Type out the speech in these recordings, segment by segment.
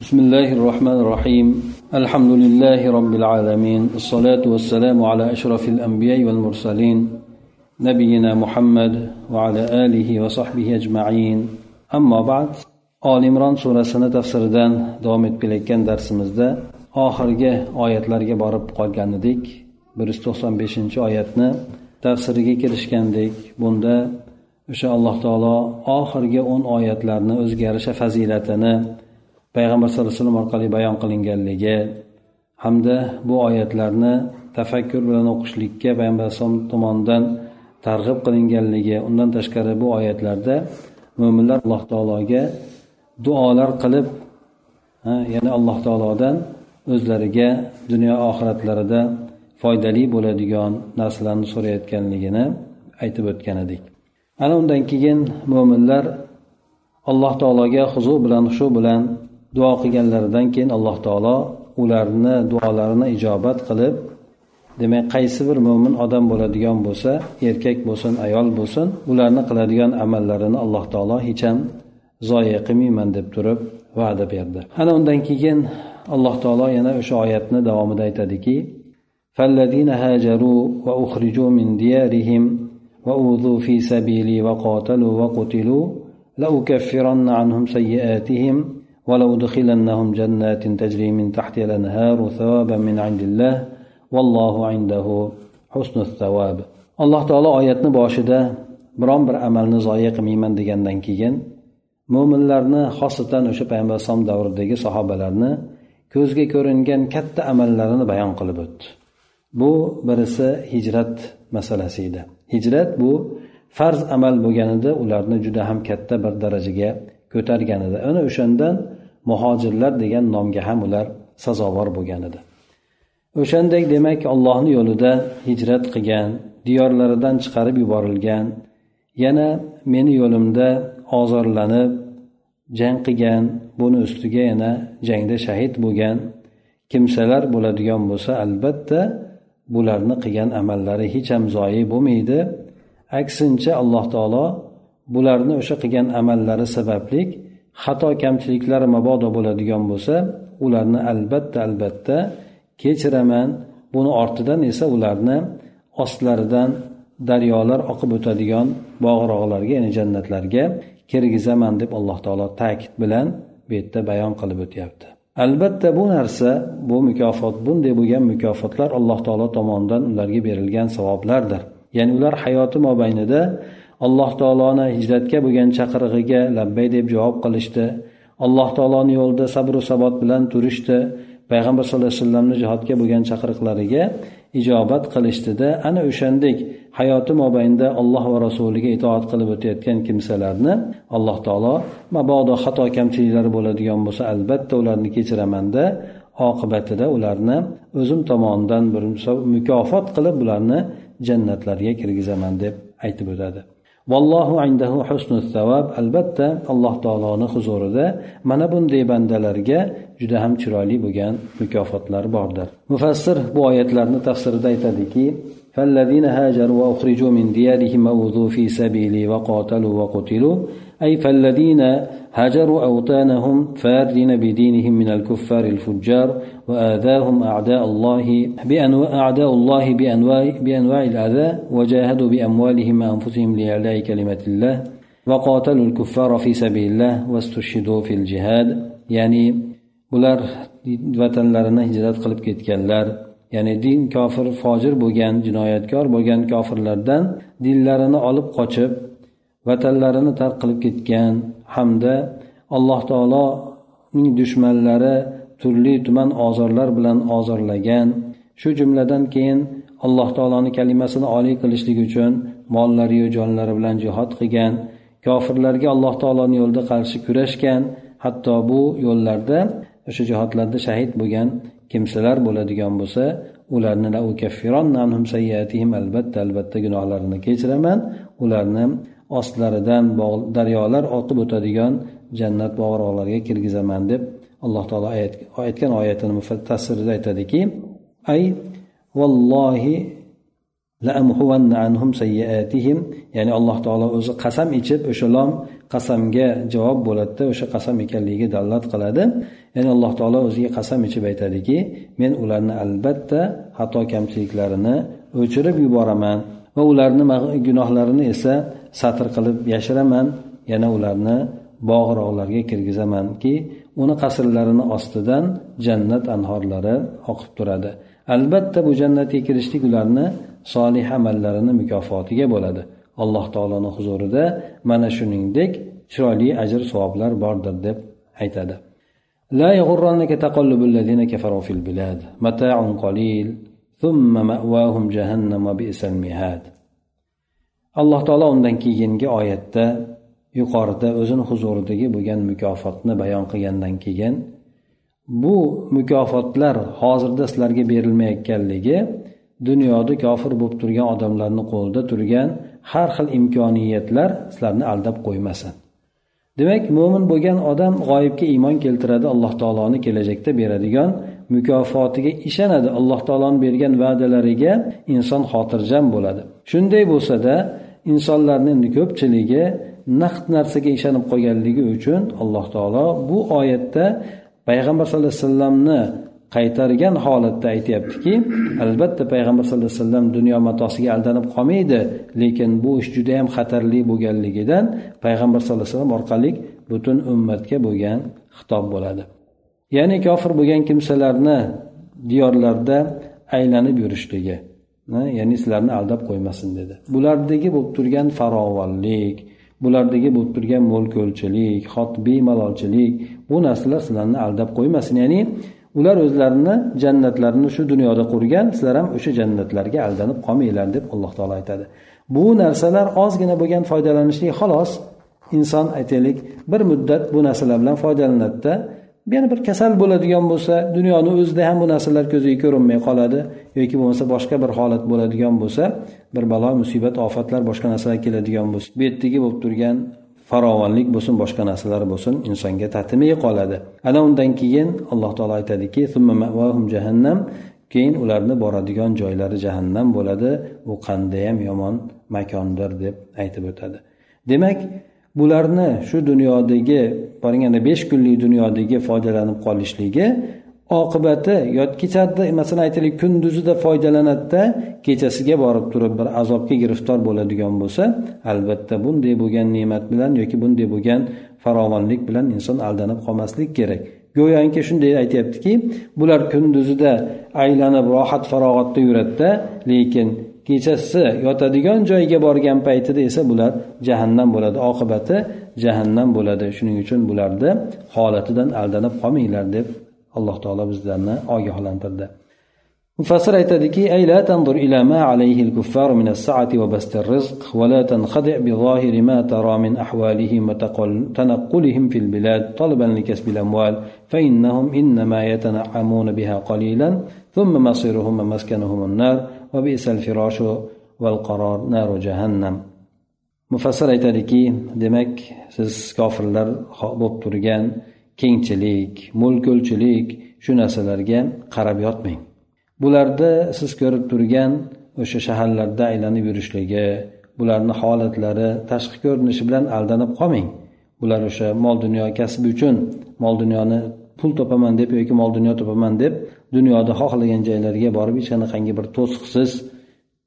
بسم الله الرحمن الرحيم الحمد لله رب العالمين الصلاة والسلام على أشرف الأنبياء والمرسلين نبينا محمد وعلى آله وصحبه أجمعين أما بعد آل إمران surasini tafsiridan davom etib kelayotgan darsimizda oxirgi oyatlarga borib qolgan edik bir yuz to'qson beshinchi oyatni tafsiriga kirishgandik bunda o'sha alloh taolo oxirgi o'n oyatlarni o'ziga yarasha fazilatini payg'ambar sallallohu alayhi vasallam orqali bayon qilinganligi hamda bu oyatlarni tafakkur bilan o'qishlikka payg'ambar alayhisalom tomonidan targ'ib qilinganligi undan tashqari bu oyatlarda mo'minlar alloh taologa duolar qilib ya'ni alloh taolodan o'zlariga dunyo oxiratlarida foydali bo'ladigan narsalarni so'rayotganligini aytib o'tgan edik. Ana undan keyin mo'minlar alloh taologa huzur bilan shu bilan duo qilganlaridan keyin alloh taolo ularni duolarini ijobat qilib demak qaysi bir mo'min odam bo'ladigan bo'lsa erkak bo'lsin ayol bo'lsin ularni qiladigan amallarini alloh taolo hech ham zoya qilmayman deb turib va'da berdi ana undan keyin alloh taolo yana o'sha oyatni davomida aytadiki فالذين هاجروا وأخرجوا من ديارهم وأوذوا في سبيلي وقاتلوا وقتلوا لأكفرن عنهم سيئاتهم ولأدخلنهم جنات تجري من تحتها الأنهار ثوابا من عند الله والله عنده حسن الثواب alloh taolo oyatni boshida biron bir amalni zoya qilmayman degandan keyin mo'minlarni xosatan o'sha payg'ambar alayhisalom davridagi sahobalarni ko'zga ko'ringan katta amallarini bayon qilib o'tdi bu birisi hijrat masalasi edi hijrat bu farz amal bo'lganida ularni juda ham katta bir darajaga ko'targan edi ana o'shandan muhojirlar degan nomga ham ular sazovor bo'lgan edi. O'shandek demak allohni yo'lida hijrat qilgan diyorlaridan chiqarib yuborilgan yana meni yo'limda ozorlanib jang qilgan buni ustiga yana jangda shahid bo'lgan kimsalar bo'ladigan bo'lsa albatta bularni qilgan amallari hech ham zoyi bo'lmaydi. Aksincha alloh taolo bularni o'sha qilgan amallari sabablik xato kamchiliklar mabodo bo'ladigan bo'lsa ularni albatta albatta kechiraman. Buni ortidan esa ularni ostlaridan daryolar oqib o'tadigan bog'roqlarga ya'ni jannatlarga kirgizaman deb alloh taolo ta'kid bilan bu yerda bayon qilib o'tyapti. Albatta bu narsa bu mukofot bunday bo'lgan mukofotlar alloh taolo tomonidan ularga berilgan savoblardir. Ya'ni ular hayoti mobaynida alloh taoloni hijratga bo'lgan chaqirig'iga labbay deb javob qilishdi. Alloh taoloni yo'lida sabru sabot bilan turishdi. Payg'ambar sallallohu alayhi vasallamni jihodga bo'lgan chaqiriqlariga ijobat qilishdida ana o'shandek hayoti mobaynida alloh va rasuliga itoat qilib o'tayotgan kimsalarni alloh taolo mabodo xato kamchiliklari bo'ladigan bo'lsa albatta ularni kechiramanda oqibatida ularni o'zim tomonidan bir mukofot qilib bularni jannatlarga kirgizaman deb aytib o'tadi. vallohu indahu husnul savob albatta alloh taoloni huzurida mana bunday bandalarga juda ham chiroyli bo'lgan mukofotlar bordir mufassir bu oyatlarni tafsirida aytadiki فالذين هاجروا وأخرجوا من ديارهم وأوذوا في سبيلي وقاتلوا وقتلوا أي فالذين هاجروا أوطانهم فارين بدينهم من الكفار الفجار وآذاهم أعداء الله بأنواع أعداء الله بأنواع بأنواع الأذى وجاهدوا بأموالهم وأنفسهم لإعلاء كلمة الله وقاتلوا الكفار في سبيل الله واستشهدوا في الجهاد يعني bular vatanlarini hijrat qilib ketganlar ya'ni din kofir fojir bo'lgan jinoyatkor bo'lgan kofirlardan dinlarini olib qochib vatanlarini tark qilib ketgan hamda alloh taoloning dushmanlari turli tuman ozorlar bilan ozorlagan. Shu jumladan keyin alloh taoloni kalimasini oliy qilishlik uchun mollariyu jonlari bilan jihod qilgan. Kofirlarga alloh taoloni yo'lida qarshi kurashgan. Hatto bu yo'llarda o'sha jihodlarda shahid bo'lgan kimsalar bo'ladigan bo'lsa ularni albatta albatta gunohlarini kechiraman. Ularni ostlaridan daryolar oqib o'tadigan jannat bog'roqlariga kirgizaman deb alloh taolo aytgan oyatini tafsirida aytadiki ay vallohi ya'ni alloh taolo o'zi qasam ichib o'sha lom qasamga javob bo'ladida o'sha qasam ekanligiga dalolat qiladi. Ya'ni alloh taolo o'ziga qasam ichib aytadiki men ularni albatta xato kamchiliklarini o'chirib yuboraman va ularni gunohlarini esa satr qilib yashiraman yana ularni bog'roqlarga kirgizamanki uni qasrlarini ostidan jannat anhorlari oqib turadi albatta bu jannatga kirishlik ularni solih amallarini mukofotiga bo'ladi alloh taoloni huzurida mana shuningdek chiroyli ajr savoblar bordir deb aytadi لا يغرنك تقلب الذين كفروا في البلاد متاع قليل ثم مأواهم جهنم وبئس المهاد alloh taolo undan keyingi oyatda yuqorida o'zini huzuridagi bo'lgan mukofotni bayon qilgandan keyin bu mukofotlar hozirda sizlarga berilmayotganligi dunyoda kofir bo'lib turgan odamlarni qo'lida turgan har xil imkoniyatlar sizlarni aldab qo'ymasin. Demak mo'min bo'lgan odam g'oyibga iymon keltiradi alloh taoloni kelajakda beradigan mukofotiga ishonadi alloh taoloni bergan va'dalariga inson xotirjam bo'ladi. Shunday bo'lsada insonlarni endi ko'pchiligi naqd narsaga ishonib qolganligi uchun alloh taolo bu oyatda payg'ambar sallallohu alayhi vasallamni qaytargan holatda aytyaptiki albatta payg'ambar sallallohu alayhi vasallam dunyo matosiga aldanib qolmaydi lekin bu ish juda yam xatarli bo'lganligidan payg'ambar sallallohu alayhi vasallam orqali butun ummatga bo'lgan xitob bo'ladi. Ya'ni kofir bo'lgan kimsalarni diyorlarda aylanib yurishligi. Ya'ni sizlarni aldab qo'ymasin dedi. Bulardagi bo'lib turgan farovonlik bulardagi bo'lib turgan mo'l bemalolchilik bu narsalar sizlarni aldab qo'ymasin. Ya'ni ular o'zlarini jannatlarini shu dunyoda qurgan sizlar ham o'sha jannatlarga aldanib qolmanglar deb alloh taolo aytadi. Bu narsalar ozgina bo'lgan foydalanishlik xolos inson aytaylik bir muddat bu narsalar bilan foydalanadida. Yana bir kasal bo'ladigan bo'lsa dunyoni o'zida ham bu narsalar ko'ziga ko'rinmay qoladi yoki bo'lmasa boshqa bir holat bo'ladigan bo'lsa bir balo musibat ofatlar boshqa narsalar keladigan bo'lsa bu yerdagi bo'lib turgan farovonlik bo'lsin boshqa narsalar bo'lsin insonga tatimay qoladi. Ana undan keyin alloh taolo aytadiki jahannam keyin ularni boradigan joylari jahannam bo'ladi. U qandayyam yomon makondir deb aytib o'tadi. Demak bularni shu dunyodagi borganda besh kunlik dunyodagi foydalanib qolishligi oqibati yo kechada masalan aytaylik kunduzida foydalanadida kechasiga borib turib bir azobga giriftor bo'ladigan bo'lsa albatta bunday bo'lgan ne'mat bilan yoki bunday bo'lgan farovonlik bilan inson aldanib qolmaslik kerak. Go'yoki shunday aytyaptiki bular kunduzida aylanib rohat farog'atda yuradida lekin kechasi yotadigan joyga borgan paytida esa bular jahannam bo'ladi. Oqibati jahannam bo'ladi. Shuning uchun bularni holatidan aldanib qolmanglar deb alloh taolo bizlarni ogohlantirdi. Mufassir aytadiki ay la ila ma alayhi kuffar min as-sa'ati va basti rizq va la tanqadi bi zahiri ma tara min ahwalihim wa tanaqqulihim fil bilad talaban li kasb fa innahum biha qalilan thumma masiruhum وبئس الفراش والقرار نار جهنم mufassir aytadiki demak siz kofirlar bo'lib turgan kengchilik mo'l shu narsalarga qarab yotmang bularda siz ko'rib turgan o'sha shaharlarda aylanib yurishligi bularni holatlari tashqi ko'rinishi bilan aldanib qolmang bular o'sha mol dunyo kasbi uchun mol dunyoni pul topaman deb yoki mol dunyo topaman deb dunyoda xohlagan joylariga borib hech qanaqangi bir to'siqsiz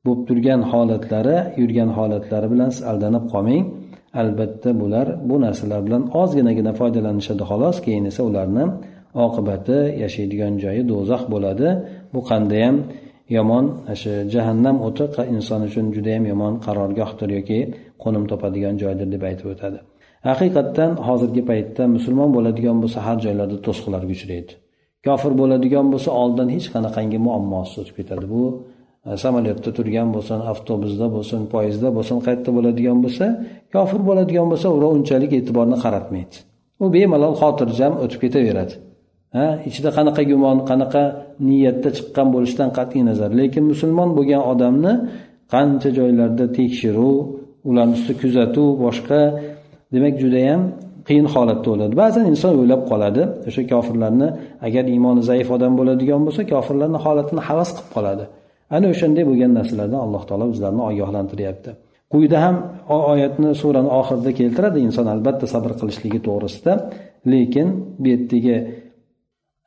bo'lib turgan holatlari yurgan holatlari bilan siz aldanib qolmang. Albatta bular bu narsalar bilan ozginagina foydalanishadi. Xolos keyin esa ularni oqibati yashaydigan joyi do'zax bo'ladi. Bu qandayyam yomon shu jahannam o'ti inson uchun judayam yomon qarorgohdir yoki qo'nim topadigan joydir deb aytib o'tadi. Haqiqatdan hozirgi paytda musulmon bo'ladigan bo'lsa har joylarda to'siqlarga uchraydi. Kofir bo'ladigan bo'lsa oldin hech qanaqangi muammosi o'tib ketadi. Bu e, samolyotda turgan bo'lsin avtobusda bo'lsin poyezdda bo'lsin qayerda bo'ladigan bo'lsa kofir bo'ladigan bo'lsa ular unchalik e'tiborni qaratmaydi. U bemalol xotirjam o'tib ketaveradi. Ha ichida qanaqa gumon qanaqa niyatda chiqqan bo'lishidan qat'iy nazar. Lekin musulmon bo'lgan odamni qancha joylarda tekshiruv ularni ustida kuzatuv boshqa demak judayam qiyin holatda bo'ladi ba'zan inson o'ylab qoladi o'sha kofirlarni agar iymoni zaif odam bo'ladigan bo'lsa kofirlarni holatini havas qilib qoladi. Ana o'shanday bo'lgan narsalardan alloh taolo bizlarni ogohlantiryapti. Quyida ham oyatni surani oxirida keltiradi inson albatta sabr qilishligi to'g'risida. Lekin bu yerdagi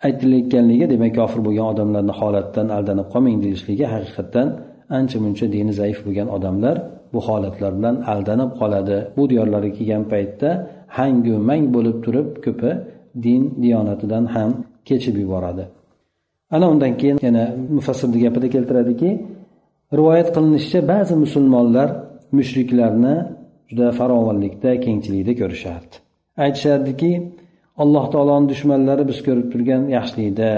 aytilayotganligi demak kofir bo'lgan odamlarni holatidan aldanib qolmang deyishligi haqiqatdan ancha muncha dini zaif bo'lgan odamlar bu holatlar bilan aldanib qoladi. Bu diyorlarga kelgan paytda hangu mang bo'lib turib ko'pi din diyonatidan ham kechib yuboradi. Ana undan keyin yana mufassirni gapida keltiradiki rivoyat qilinishicha ba'zi musulmonlar mushriklarni juda farovonlikda kengchilikda ko'rishardi. Aytishardiki alloh taoloni dushmanlari biz ko'rib turgan yaxshilikda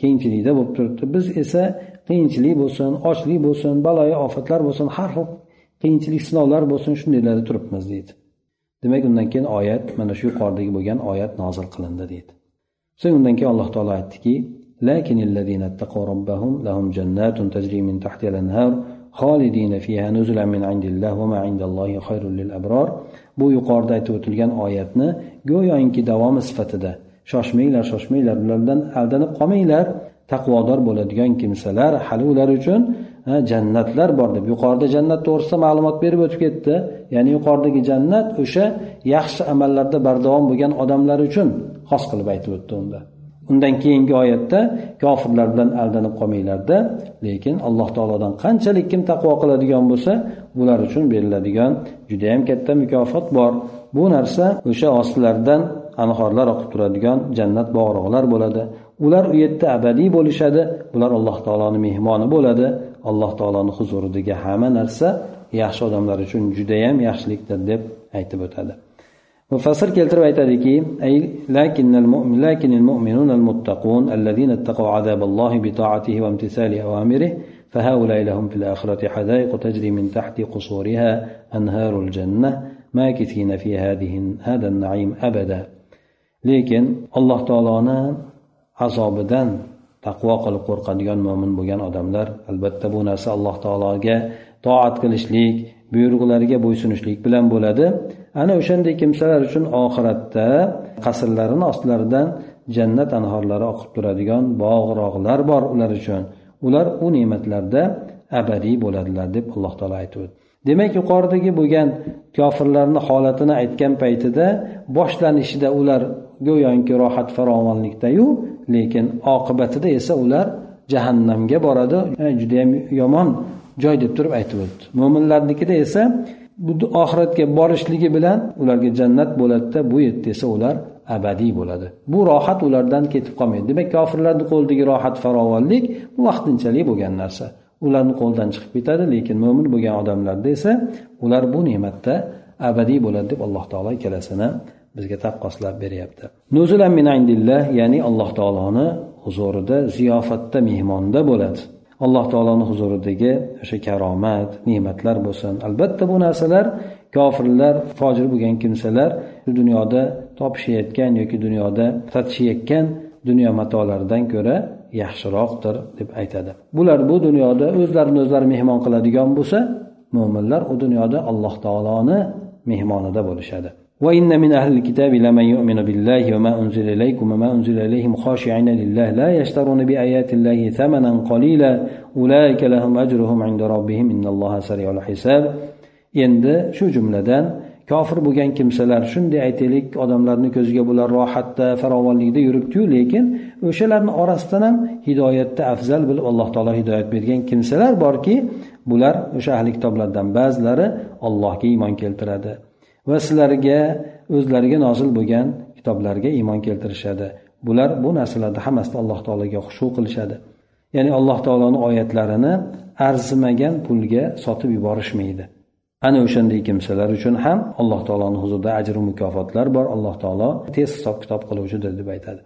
kengchilikda bo'lib turibdi. Biz esa qiyinchilik bo'lsin ochlik bo'lsin baloyi ofatlar bo'lsin har xil qiyinchilik sinovlar bo'lsin shundaylarda turibmiz deydi. demak undan keyin oyat mana shu yuqoridagi bo'lgan oyat nozil qilindi deydi so'ng undan keyin alloh taolo aytdiki لكن الذين اتقوا ربهم لهم جنات تجري من تحتها الأنهار خالدين فيها نزلا من عند الله وما عند الله خير للأبرار bu yuqorida aytib o'tilgan oyatni go'yoki davomi sifatida shoshmanglar shoshmanglar ulardan aldanib qolmanglar taqvodor bo'ladigan kimsalar hali ular uchun jannatlar bor deb. Yuqorida jannat to'g'risida ma'lumot berib o'tib ketdi. Ya'ni yuqoridagi jannat o'sha yaxshi amallarda bardavom bo'lgan odamlar uchun xos qilib aytib o'tdi unda. Undan keyingi oyatda kofirlar bilan aldanib qolmanglarda lekin alloh taolodan qanchalik kim taqvo qiladigan bo'lsa ular uchun beriladigan judayam katta mukofot bor. Bu narsa o'sha ostilaridan anhorlar oqib turadigan jannat bog'roqlar bo'ladi. Ular u yerda abadiy bo'lishadi. Bular alloh taoloni mehmoni bo'ladi. alloh taoloni huzuridagi hamma narsa yaxshi odamlar uchun judayam yaxshilikdir deb aytib o'tadi. مفسر كيلتر ويتاديكي أي لكن المؤمن لكن المؤمنون المتقون الذين اتقوا عذاب الله بطاعته وامتثال أوامره فهؤلاء لهم في الآخرة حدائق تجري من تحت قصورها أنهار الجنة ما ماكثين في هذه هذا النعيم أبدا لكن الله تعالى عصابدا taqvo qilib qo'rqadigan mo'min bo'lgan odamlar albatta bu narsa alloh taologa toat qilishlik buyruqlariga bo'ysunishlik bilan bo'ladi. Ana o'shanday kimsalar uchun oxiratda qasrlarini ostlaridan jannat anhorlari oqib turadigan bog'roqlar bor ular uchun. Ular u ne'matlarda abadiy bo'ladilar deb alloh taolo aytib o'tdi. Demak yuqoridagi bo'lgan kofirlarni holatini aytgan paytida boshlanishida ular go'yoki rohat farovonlikdayu lekin oqibatida esa ular jahannamga boradi. Judayam yomon joy deb turib aytib o'tdi. Mo'minlarnikida esa bu oxiratga borishligi bilan ularga jannat bo'ladida bu yerda esa ular abadiy bo'ladi. Bu rohat ulardan ketib qolmaydi. Demak kofirlarni qo'lidagi rohat farovonlik bu vaqtinchalik bo'lgan narsa. Ularni qo'lidan chiqib ketadi lekin mo'min bo'lgan odamlarda esa ular bu ne'matda abadiy bo'ladi deb alloh taolo ikkalasini bizga taqqoslab beryapti. Nuzulan min indillah ya'ni alloh taoloni huzurida ziyofatda mehmonda bo'ladi. Alloh taoloni huzuridagi o'sha karomat ne'matlar bo'lsin. Albatta bu narsalar kofirlar fojir bo'lgan kimsalar shu dunyoda topishayotgan yoki dunyoda tatishayotgan dunyo matolaridan ko'ra yaxshiroqdir deb aytadi. Bular bu dunyoda o'zlarini o'zlari mehmon qiladigan bo'lsa mo'minlar u dunyoda alloh taoloni mehmonida bo'lishadi. وإن من أهل الكتاب لمن يؤمن بالله وما أنزل إليكم وما أنزل إليهم خاشعين لله لا يشترون بآيات الله ثمنا قليلا أولئك لهم أجرهم عند ربهم إن الله سريع الحساب endi shu jumladan kofir bo'lgan kimsalar shunday aytaylik odamlarni ko'ziga bular rohatda farovonlikda yuribdiyu lekin o'shalarni orasidan ham hidoyatda afzal bilib alloh taolo hidoyat bergan kimsalar borki bular o'sha ahli kitoblardan ba'zilari allohga iymon keltiradi Va sizlarga o'zlariga nozil bo'lgan kitoblarga iymon keltirishadi. Bular bu narsalarni hammasida alloh taologa xushu qilishadi. Ya'ni alloh taoloni oyatlarini arzimagan pulga sotib yuborishmaydi. Ana o'shanday kimsalar uchun ham alloh taoloni huzurida ajru mukofotlar bor. Alloh taolo tez hisob kitob qiluvchidir deb aytadi.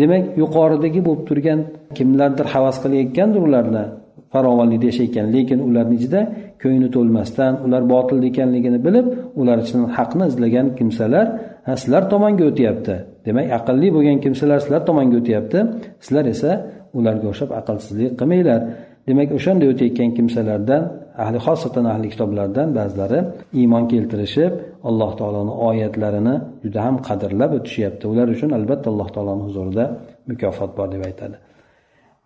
Demak yuqoridagi bo'lib turgan kimlardir havas qilayotgandir ularni farovonlikda yashayotgan lekin ularni ichida ko'ngli to'lmasdan ular botil ekanligini bilib ular ichidan haqni izlagan kimsalar sizlar tomonga o'tyapti. Demak aqlli bo'lgan kimsalar sizlar tomonga o'tyapti. Sizlar esa ularga o'xshab aqlsizlik qilmanglar. Demak o'shanday o'tayotgan kimsalardan ahli xosatan ahli kitoblardan ba'zilari iymon keltirishib alloh taoloni oyatlarini juda ham qadrlab o'tishyapti. Ular uchun albatta alloh taoloni huzurida mukofot bor deb aytadi.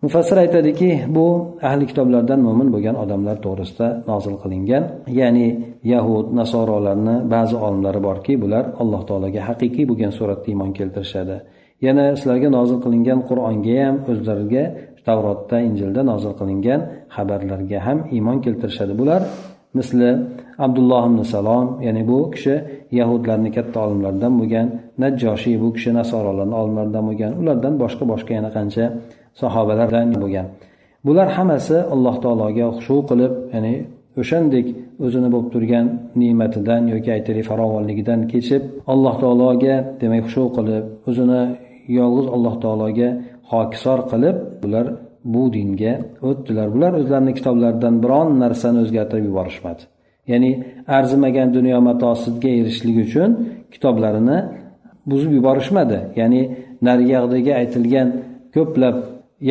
Mufassir aytadiki bu ahli kitoblardan mo'min bo'lgan odamlar to'g'risida nozil qilingan ya'ni yahud nasorolarni ba'zi olimlari borki bular alloh taologa haqiqiy bo'lgan suratda iymon keltirishadi. Yana sizlarga nozil qilingan qur'onga ham o'zlariga tavrotda injilda nozil qilingan xabarlarga ham iymon keltirishadi. Bular misli abdulloh ibn salom ya'ni bu kishi yahudlarni katta olimlaridan bo'lgan najjoshiy bu kishi nasorolarni olimlaridan bo'lgan ulardan boshqa boshqa yana qancha sahobalardan bo'lgan. Bular hammasi alloh taologa xushu qilib ya'ni o'shandek o'zini bo'lib turgan ne'matidan yoki aytaylik farovonligidan kechib alloh taologa demak xushu qilib o'zini yolg'iz alloh taologa hokisor qilib bular bu dinga o'tdilar. Bular o'zlarini kitoblaridan biron narsani o'zgartirib yuborishmadi. Ya'ni arzimagan dunyo matosiga erishishlik uchun kitoblarini buzib yuborishmadi. Ya'ni nariyog'dagi aytilgan ko'plab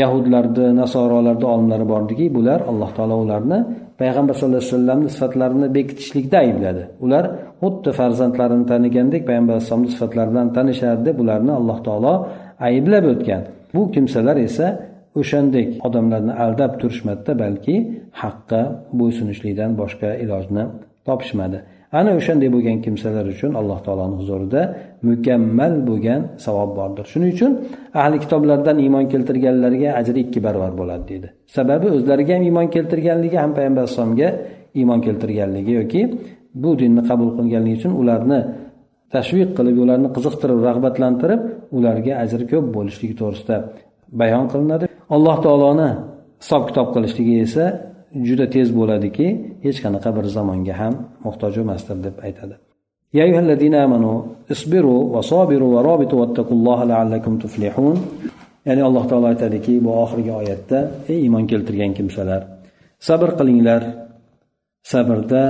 yahudlarni nasorolarni olimlari bordiki bular alloh taolo ularni payg'ambar sallallohu alayhi vasallamni sifatlarini bekitishlikda aybladi. Ular xuddi farzandlarini tanigandek payg'ambar alayhisalomni sifatlari bilan tanishardi deb ularni alloh taolo ayblab o'tgan. Bu kimsalar esa o'shandek odamlarni aldab turishmadida balki haqqa bo'ysunishlikdan boshqa ilojni topishmadi. Ana o'shanday bo'lgan kimsalar uchun alloh taoloni huzurida mukammal bo'lgan savob bordir. Shuning uchun ahli kitoblardan iymon keltirganlarga ajri ikki barobar bo'ladi deydi. Sababi o'zlariga ham iymon keltirganligi ham payg'ambar alayhisalomga iymon keltirganligi yoki bu dinni qabul qilganligi uchun ularni tashviq qilib ularni qiziqtirib rag'batlantirib ularga ajri ko'p bo'lishligi to'g'risida bayon qilinadi. Alloh taoloni hisob kitob qilishligi esa juda tez bo'ladiki hech qanaqa bir zamonga ham muhtoj emasdir deb aytadi يا أيها الذين آمنوا اصبروا وصابروا ورابطوا واتقوا الله لعلكم تفلحون ya'ni alloh taolo aytadiki bu oxirgi oyatda ey iymon keltirgan kimsalar sabr qilinglar sabrda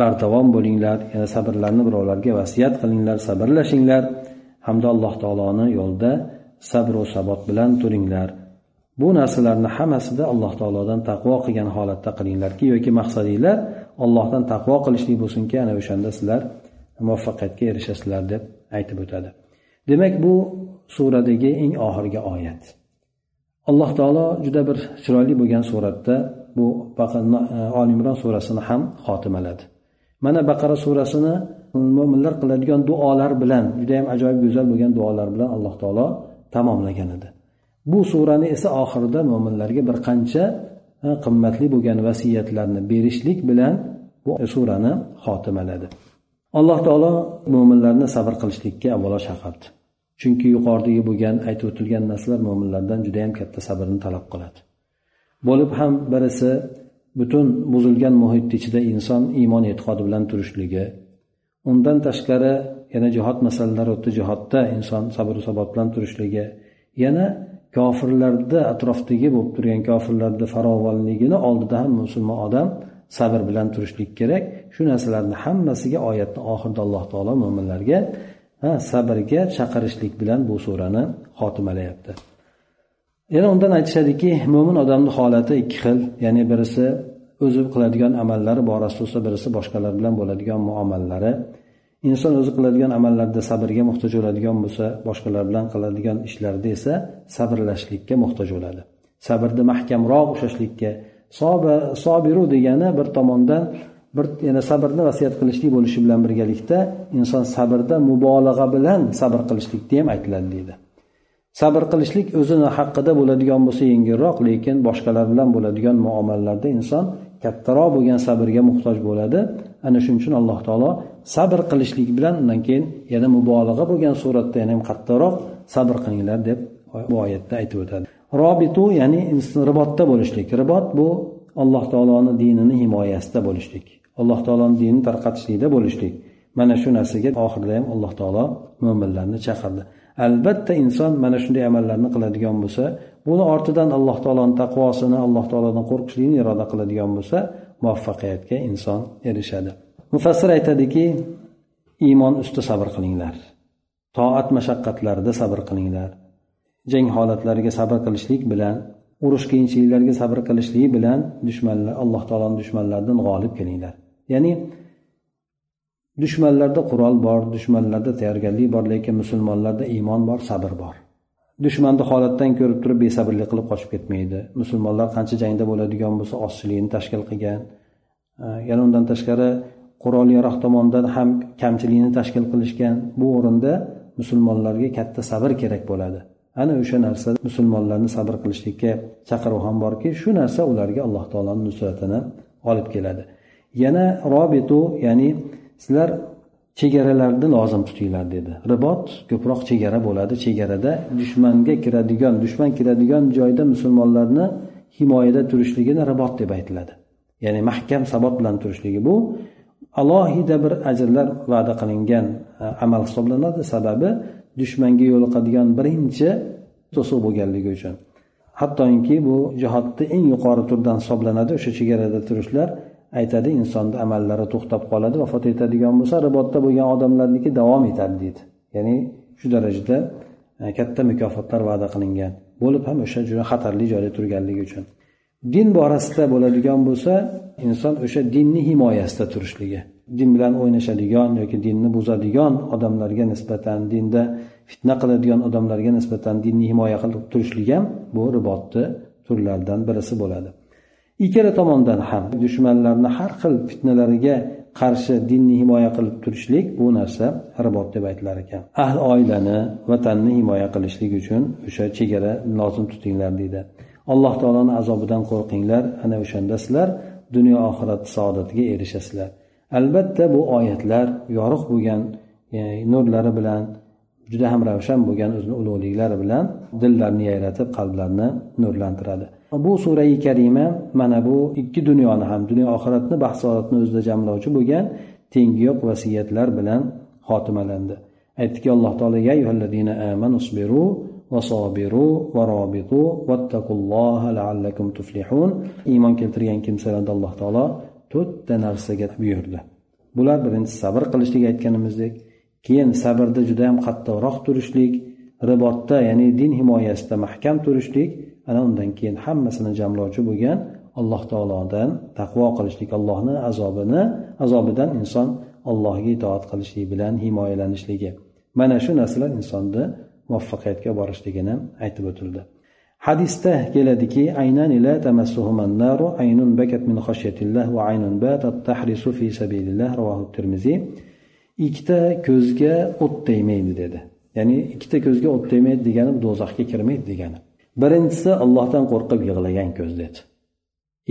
bardavom bo'linglar yana sabrlarni birovlarga vasiyat qilinglar sabrlashinglar hamda alloh taoloni yo'lida sabru sabot bilan turinglar Bu narsalarni hammasida alloh taolodan taqvo qilgan holatda qilinglarki yoki maqsadinglar allohdan taqvo qilishlik bo'lsinki ana o'shanda sizlar muvaffaqiyatga erishasizlar deb aytib o'tadi. Demak bu suradagi eng oxirgi oyat. Alloh taolo juda bir chiroyli bo'lgan suratda bu e, oli imron surasini ham xotimaladi. Mana baqara surasini mo'minlar qiladigan duolar bilan judayam ajoyib go'zal bo'lgan duolar bilan alloh taolo tamomlagan edi. Bu surani esa oxirida mo'minlarga bir qancha qimmatli bo'lgan vasiyatlarni berishlik bilan bu surani xotimaladi. Alloh taolo mo'minlarni sabr qilishlikka avvalo chaqirdi chunki yuqoridagi bo'lgan aytib o'tilgan narsalar mo'minlardan judayam katta sabrni talab qiladi. Bo'lib ham birisi butun buzilgan muhitni ichida inson iymon e'tiqodi bilan turishligi undan tashqari yana jihod masalalari o'tdi jihodda inson sabr sabot bilan turishligi yana kofirlarda atrofdagi bo'lib turgan kofirlarni farovonligini oldida ham musulmon odam sabr bilan turishlik kerak. Shu narsalarni hammasiga oyatni oxirida alloh taolo mo'minlarga sabrga chaqirishlik bilan bu surani xotimalayapti yana undan aytishadiki mo'min odamni holati ikki xil ya'ni birisi o'zi qiladigan amallari borasida bo'lsa birisi boshqalar bilan bo'ladigan muomallari. Inson o'zi qiladigan amallarda sabrga muhtoj bo'ladigan bo'lsa boshqalar bilan qiladigan ishlarda esa sabrlashlikka muhtoj bo'ladi. Sabrni mahkamroq ushlashlikka sobiru degani bir tomondan bir yana sabrni vasiyat qilishlik bo'lishi bilan birgalikda inson sabrda mubolag'a bilan sabr qilishlikda ham aytiladi deydi. Sabr qilishlik o'zini haqida bo'ladigan bo'lsa yengilroq lekin boshqalar bilan bo'ladigan muomalalarda inson kattaroq bo'lgan sabrga muhtoj bo'ladi. Ana shuning uchun alloh taolo sabr qilishlik bilan undan keyin yana mubolag'a bo'lgan suratda yana ham qattiqroq sabr qilinglar deb bu oyatda aytib o'tadi. Robitu ya'ni ribotda bo'lishlik. Ribot bu alloh taoloni dinini himoyasida bo'lishlik. Alloh taoloni dinini tarqatishlikda bo'lishlik. Mana shu narsaga oxirida ham alloh taolo mo'minlarni chaqirdi. Albatta inson mana shunday amallarni qiladigan bo'lsa buni ortidan alloh taoloni taqvosini alloh taolodan qo'rqishlikni iroda qiladigan bo'lsa muvaffaqiyatga inson erishadi. Mufassir aytadiki iymon usti sabr qilinglar. Toat mashaqqatlarida sabr qilinglar. Jang holatlariga sabr qilishlik bilan urush qiyinchiliklarga sabr qilishlik bilan dushmanlar alloh taoloni dushmanlaridan g'olib kelinglar. Ya'ni dushmanlarda qurol bor dushmanlarda tayyorgarlik bor lekin musulmonlarda iymon bor sabr bor. Dushmanni holatdan ko'rib turib besabrlik qilib qochib ketmaydi. Musulmonlar qancha jangda bo'ladigan bo'lsa ozchilikni tashkil qilgan. Yana undan tashqari qurol yarog' tomondan ham kamchilikni tashkil qilishgan bu o'rinda musulmonlarga katta sabr kerak bo'ladi. Ana o'sha narsa musulmonlarni sabr qilishlikka chaqiruv ham borki shu narsa ularga alloh taoloni nusratini olib keladi. Yana robitu ya'ni sizlar chegaralarni lozim tutinglar dedi. Ribot ko'proq chegara bo'ladi. Chegarada dushmanga kiradigan dushman kiradigan joyda musulmonlarni himoyada turishligini ribot deb aytiladi. Ya'ni mahkam sabot bilan turishligi bu. Alohida bir ajrlar va'da qilingan e, amal hisoblanadi. Sababi dushmanga yo'liqadigan birinchi to'siq bo'lganligi uchun. Hattoki bu jihodni eng yuqori turdan hisoblanadi. O'sha chegarada turishlar aytadi insonni amallari to'xtab qoladi vafot etadigan bo'lsa ribotda bo'lgan odamlarniki davom etadi deydi. Ya'ni shu darajada e, katta mukofotlar va'da qilingan bo'lib ham o'sha juda xatarli joyda turganligi uchun. Din borasida bo'ladigan bo'lsa inson o'sha dinni himoyasida turishligi din bilan o'ynashadigan yoki dinni buzadigan odamlarga nisbatan dinda fitna qiladigan odamlarga nisbatan dinni himoya qilib turishlik ham bu ribotni turlaridan birisi bo'ladi. Ikkala tomondan ham dushmanlarni har xil fitnalariga qarshi dinni himoya qilib turishlik bu narsa ribot deb aytilar ekan. Ahli oilani vatanni himoya qilishlik uchun o'sha chegara lozim tutinglar deydi. Alloh taoloni azobidan qo'rqinglar ana o'shanda sizlar dunyo oxirat saodatiga erishasizlar. Albatta bu oyatlar yorug' bo'lgan e, nurlari bilan juda ham ravshan bo'lgan o'zini ulug'liklari bilan dillarni yayratib qalblarni nurlantiradi. Bu surai karima mana bu ikki dunyoni ham dunyo oxiratni bahsoratni o'zida jamlovchi bo'lgan tengi yo'q vasiyatlar bilan xotimalandi. Aytdiki alloh tuflihun. Iymon keltirgan kimsalarni alloh taolo to'rtta narsaga buyurdi. Bular birinchisi sabr qilishlik aytganimizdek keyin sabrda juda yam qattiqroq turishlik ribotda ya'ni din himoyasida mahkam turishlik ana undan keyin hammasini jamlovchi bo'lgan alloh taolodan taqvo qilishlik allohni azobini azobidan inson allohga itoat qilishlik bilan himoyalanishligi mana shu narsalar insonni muvaffaqiyatga borishligini aytib o'tildi hadisda keladiki aynan ila tamassuhuman naru aynun bakat min khashyatillah va aynun batat tahrisu fi sabilillah rawahu termiziy ikkita ko'zga o't tegmaydi dedi. Ya'ni ikkita ko'zga o't tegmaydi degani do'zaxga kirmaydi degani. Birinchisi ollohdan qo'rqib yig'lagan ko'z dedi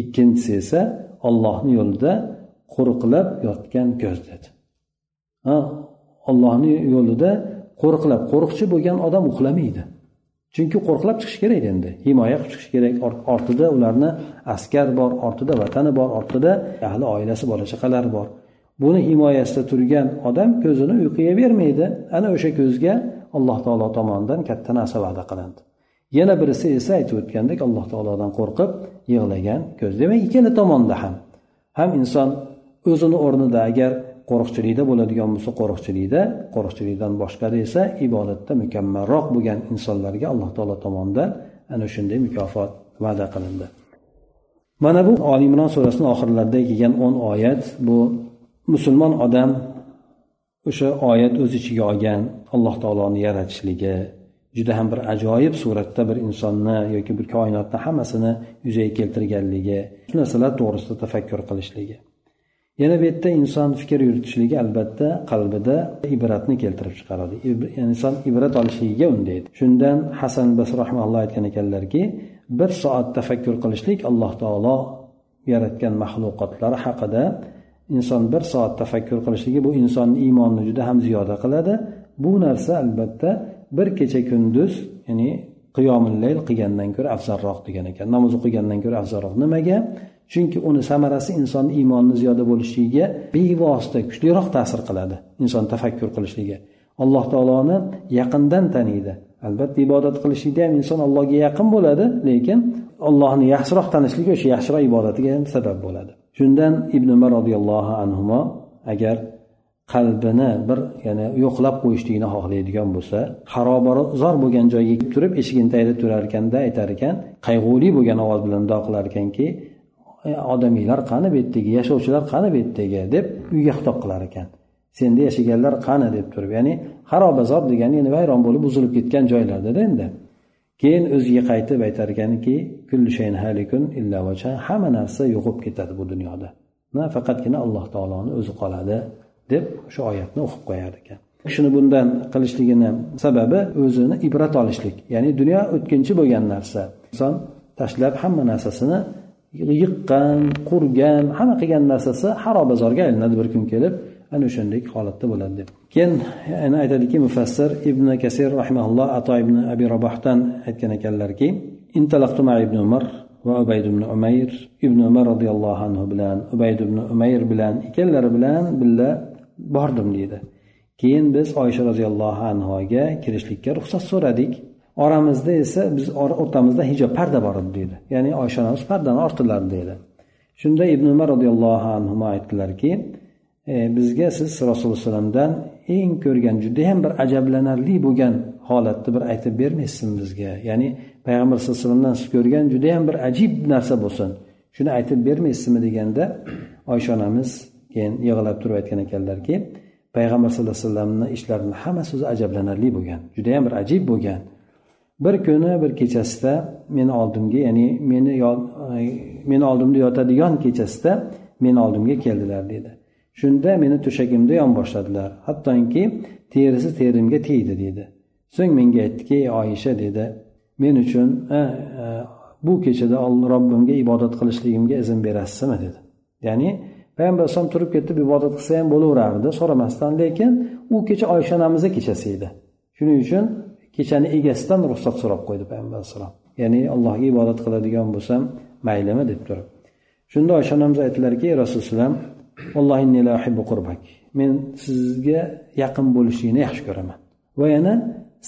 ikkinchisi esa ollohni yo'lida qo'riqlab yotgan ko'z dedi ha ollohni yo'lida qo'riqlab qo'riqchi bo'lgan odam uxlamaydi. Chunki qo'riqlab chiqish kerak endi. Himoya qilib chiqish kerak. Ortida ularni askar bor ortida vatani bor ortida ahli oilasi bola chaqalari bor. Buni himoyasida turgan odam ko'zini uyquga bermaydi. Ana o'sha ko'zga alloh taolo tomonidan katta narsa va'da qilindi. Yana birisi esa aytib o'tgandek alloh taolodan qo'rqib yig'lagan ko'z. Demak ikkala tomonda ham. Ham inson o'zini o'rnida agar qo'riqchilikda bo'ladigan bo'lsa qo'riqchilikda qo'riqchilikdan boshqada esa ibodatda mukammalroq bo'lgan insonlarga alloh taolo tomonidan ana shunday mukofot va'da qilindi. Mana bu oli imron surasini oxirlarida kelgan o'n oyat bu musulmon odam o'sha oyat o'z ichiga olgan alloh taoloni yaratishligi juda ham bir ajoyib suratda bir insonni yoki bir koinotni hammasini yuzaga keltirganligi shu narsalar to'g'risida tafakkur qilishligi. Yana bu yerda inson fikr yuritishligi albatta qalbida ibratni keltirib chiqaradi. Inson ibrat olishligiga undaydi shundan hasan basr rahmaulloh aytgan ekanlarki bir soat tafakkur qilishlik alloh taolo yaratgan maxluqotlari haqida inson bir soat tafakkur qilishligi bu insonni iymonini juda ham ziyoda qiladi. Bu narsa albatta bir kecha kunduz ya'ni qiyomillayl qilgandan ko'ra afzalroq degan ekan. Namoz o'qigandan ko'ra afzalroq. Nimaga? Chunki uni samarasi insonni iymonini ziyoda bo'lishligiga bevosita kuchliroq ta'sir qiladi inson tafakkur qilishligi alloh taoloni yaqindan taniydi. Albatta ibodat qilishlikda ham inson allohga yaqin bo'ladi lekin allohni yaxshiroq tanishligi o'sha yaxshiroq ibodatiga ham sabab bo'ladi. Shundan ibn umar roziyallohu anhu agar qalbini bir yana yo'qlab qo'yishlikni xohlaydigan bo'lsa xarobazor bo'lgan joyga kelib turib eshigini tagida turar ekanda aytar ekan qayg'uli bo'lgan ovoz bilan duo qilar ekanki odamiylar qani bu yerdagi yashovchilar qani bu yerdagi? deb uyga xitob qilar ekan. Senda yashaganlar qani? deb turib ya'ni xarobazor degani ya'ni vayron bo'lib buzilib ketgan joylardada endi. Keyin o'ziga qaytib aytar ekanki hamma narsa yo'qolib ketadi bu dunyoda. Faqatgina alloh taoloni o'zi qoladi. Deb o'sha oyatni o'qib qo'yar ekan. Kishini bundan qilishligini sababi o'zini ibrat olishlik ya'ni dunyo o'tkinchi bo'lgan narsa. Inson tashlab hamma narsasini yiqqan qurgan hamma qilgan narsasi xarobazorga aylanadi bir kun kelib ana o'shanday holatda bo'ladi deb. Keyin yana aytadiki mufassir ibn kasir rahimaulloh ato ibn abi robohdan aytgan ekanlarki ibn umar va ubayd ibn umayr. Ibn umar roziyallohu anhu bilan ubayd ibn umayr bilan ikkalari bilan birga bordim deydi. Keyin biz oysha roziyallohu anhoga kirishlikka ruxsat so'radik. Oramizda esa biz o'rtamizda hijob parda bor edi deydi. Ya'ni oysha onamiz pardani ortdilar deydi. Shunda ibn umar roziyallohu anhu aytdilarki e, bizga siz rasululloh alayhi vasallamdan eng ko'rgan judayam bir ajablanarli bo'lgan holatni bir aytib bermaysizmi bizga. Ya'ni payg'ambar sallallohu alayhi vasallamdan siz ko'rgan judayam bir ajib narsa bo'lsin. Shuni aytib bermaysizmi? deganda oysha onamiz keyin yig'lab turib aytgan ekanlarki payg'ambar sallallohu alayhi vasallamni ishlarini hammasi o'zi ajablanarli bo'lgan judayam bir ajib bo'lgan. Bir kuni bir kechasida meni oldimga ya'ni meni meni oldimda yotadigan kechasida meni oldimga keldilar dedi. Shunda meni to'shagimda yonboshladilar hattoki terisi terimga tegdi dedi. So'ng menga aytdiki oyisha dedi. Men uchun bu kechada robbimga ibodat qilishligimga izn berasizmi? dedi. Ya'ni payg'ambar alayhisalom turib ketib ibodat qilsa ham bo'laverardi so'ramasdan lekin u kecha oysha onamizni kechasi edi. Shuning uchun kechani egasidan ruxsat so'rab qo'ydi payg'ambar alayhissalom ya'ni allohga ibodat qiladigan bo'lsam maylimi deb turib. Shunda oysha onamiz aytdilarki rasululloh men sizga yaqin bo'lishlikni yaxshi ko'raman. Va yana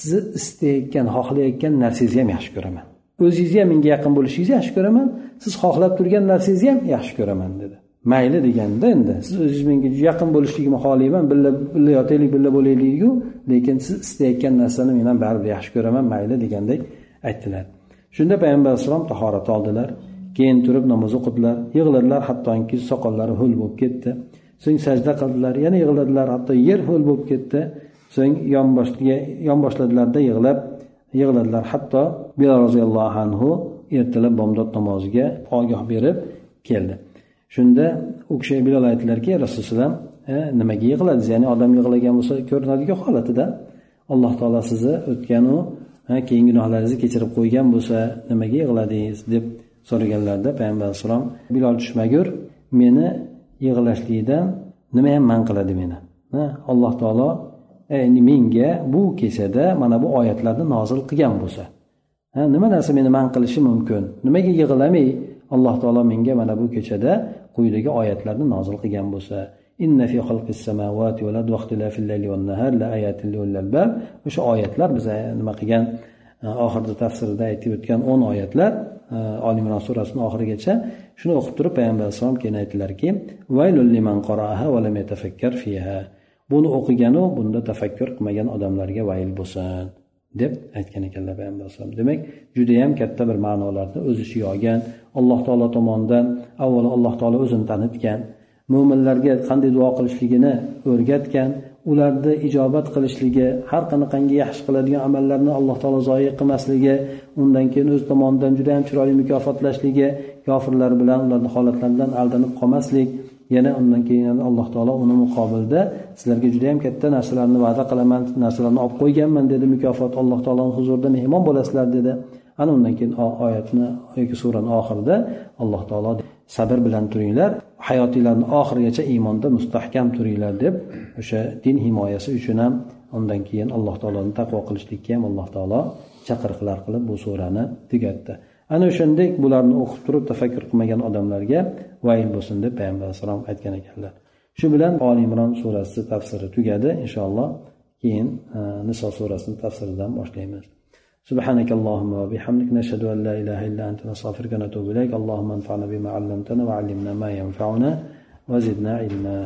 sizni istayotgan xohlayotgan narsangizni ham yaxshi ko'raman. O'zingizni ham menga yaqin bo'lishingizni yaxshi ko'raman. Siz xohlab turgan narsangizni ham yaxshi ko'raman dedi. Mayli deganda endi siz o'zingiz menga yaqin bo'lishligimni xohlayman birga birga yotaylik birga bo'laylikku lekin siz istayotgan narsani men ham baribir yaxshi ko'raman mayli degandek aytdilar. Shunda payg'ambar alayhissalom tahorat oldilar keyin turib namoz o'qidilar yig'ladilar hattoki soqollari ho'l bo'lib ketdi. So'ng sajda qildilar yana yig'ladilar hatto yer ho'l bo'lib ketdi. So'ng yonboshladilarda yig'lab yig'ladilar. Hatto bilol roziyallohu anhu ertalab bomdod namoziga ogoh berib keldi. Shunda u kishi bilol aytdilarki rasululloh e, nimaga yig'ladingiz ya'ni odam yig'lagan bo'lsa ko'rinadigan holatida alloh taolo sizni o'tganu keyingi gunohlaringizni kechirib qo'ygan bo'lsa nimaga yig'ladingiz? deb so'raganlarida payg'ambar alayhissalom bilol tushmagur meni yig'lashlikdan nima ham man qiladi meni? Alloh taolo menga bu kechada mana bu oyatlarni nozil qilgan bo'lsa nima narsa meni man qilishi mumkin? Nimaga yig'lamay alloh taolo menga mana bu kechada quyidagi oyatlarni nozil qilgan bo'lsa. O'sha oyatlar biza nima qilgan? E, oxirida tafsirida aytib o'tgan o'n oyatlar e, surasini oxirigacha shuni o'qib turib payg'ambar alayhissalom keyin aytdilarki buni o'qiganu bunda tafakkur qilmagan odamlarga vayl bo'lsin. Deb aytgan ekanlar payg'ambar alayhisalom demak judayam katta bir ma'nolarni o'z ichiga olgan alloh taolo tomonidan avvalo alloh taolo o'zini tanitgan mo'minlarga qanday duo qilishligini o'rgatgan ularni ijobat qilishligi har qanaqangi yaxshi qiladigan amallarni alloh taolo zoyi qilmasligi undan keyin o'z tomonidan juda yam chiroyli mukofotlashligi kofirlar bilan ularni holatlaridan aldanib qolmaslik yana undan keyin alloh taolo uni muqobilda sizlarga juda yam katta narsalarni va'da qilaman narsalarni olib qo'yganman dedi mukofot. Alloh taoloni huzurida mehmon bo'lasizlar dedi. Ana undan keyin oyatni yoki surani oxirida alloh taolo sabr bilan turinglar. Hayotinglarni oxirigacha iymonda mustahkam turinglar deb o'sha din himoyasi uchun ham undan keyin alloh taoloni taqvo qilishlikka ham alloh taolo chaqiriqlar qilib bu surani tugatdi. Ana o'shandek bularni o'qib turib tafakkur qilmagan odamlarga vayl bo'lsin deb payg'ambar alayhissalom aytgan ekanlar shu bilan oli imron surasi tafsiri tugadi inshaalloh keyin e, niso surasini tafsiridan boshlaymiz سبحانك اللهم وبحمدك نشهد أن لا إله إلا أنت نستغفرك ونتوب إليك اللهم انفعنا بما علمتنا وعلمنا ما ينفعنا وزدنا علما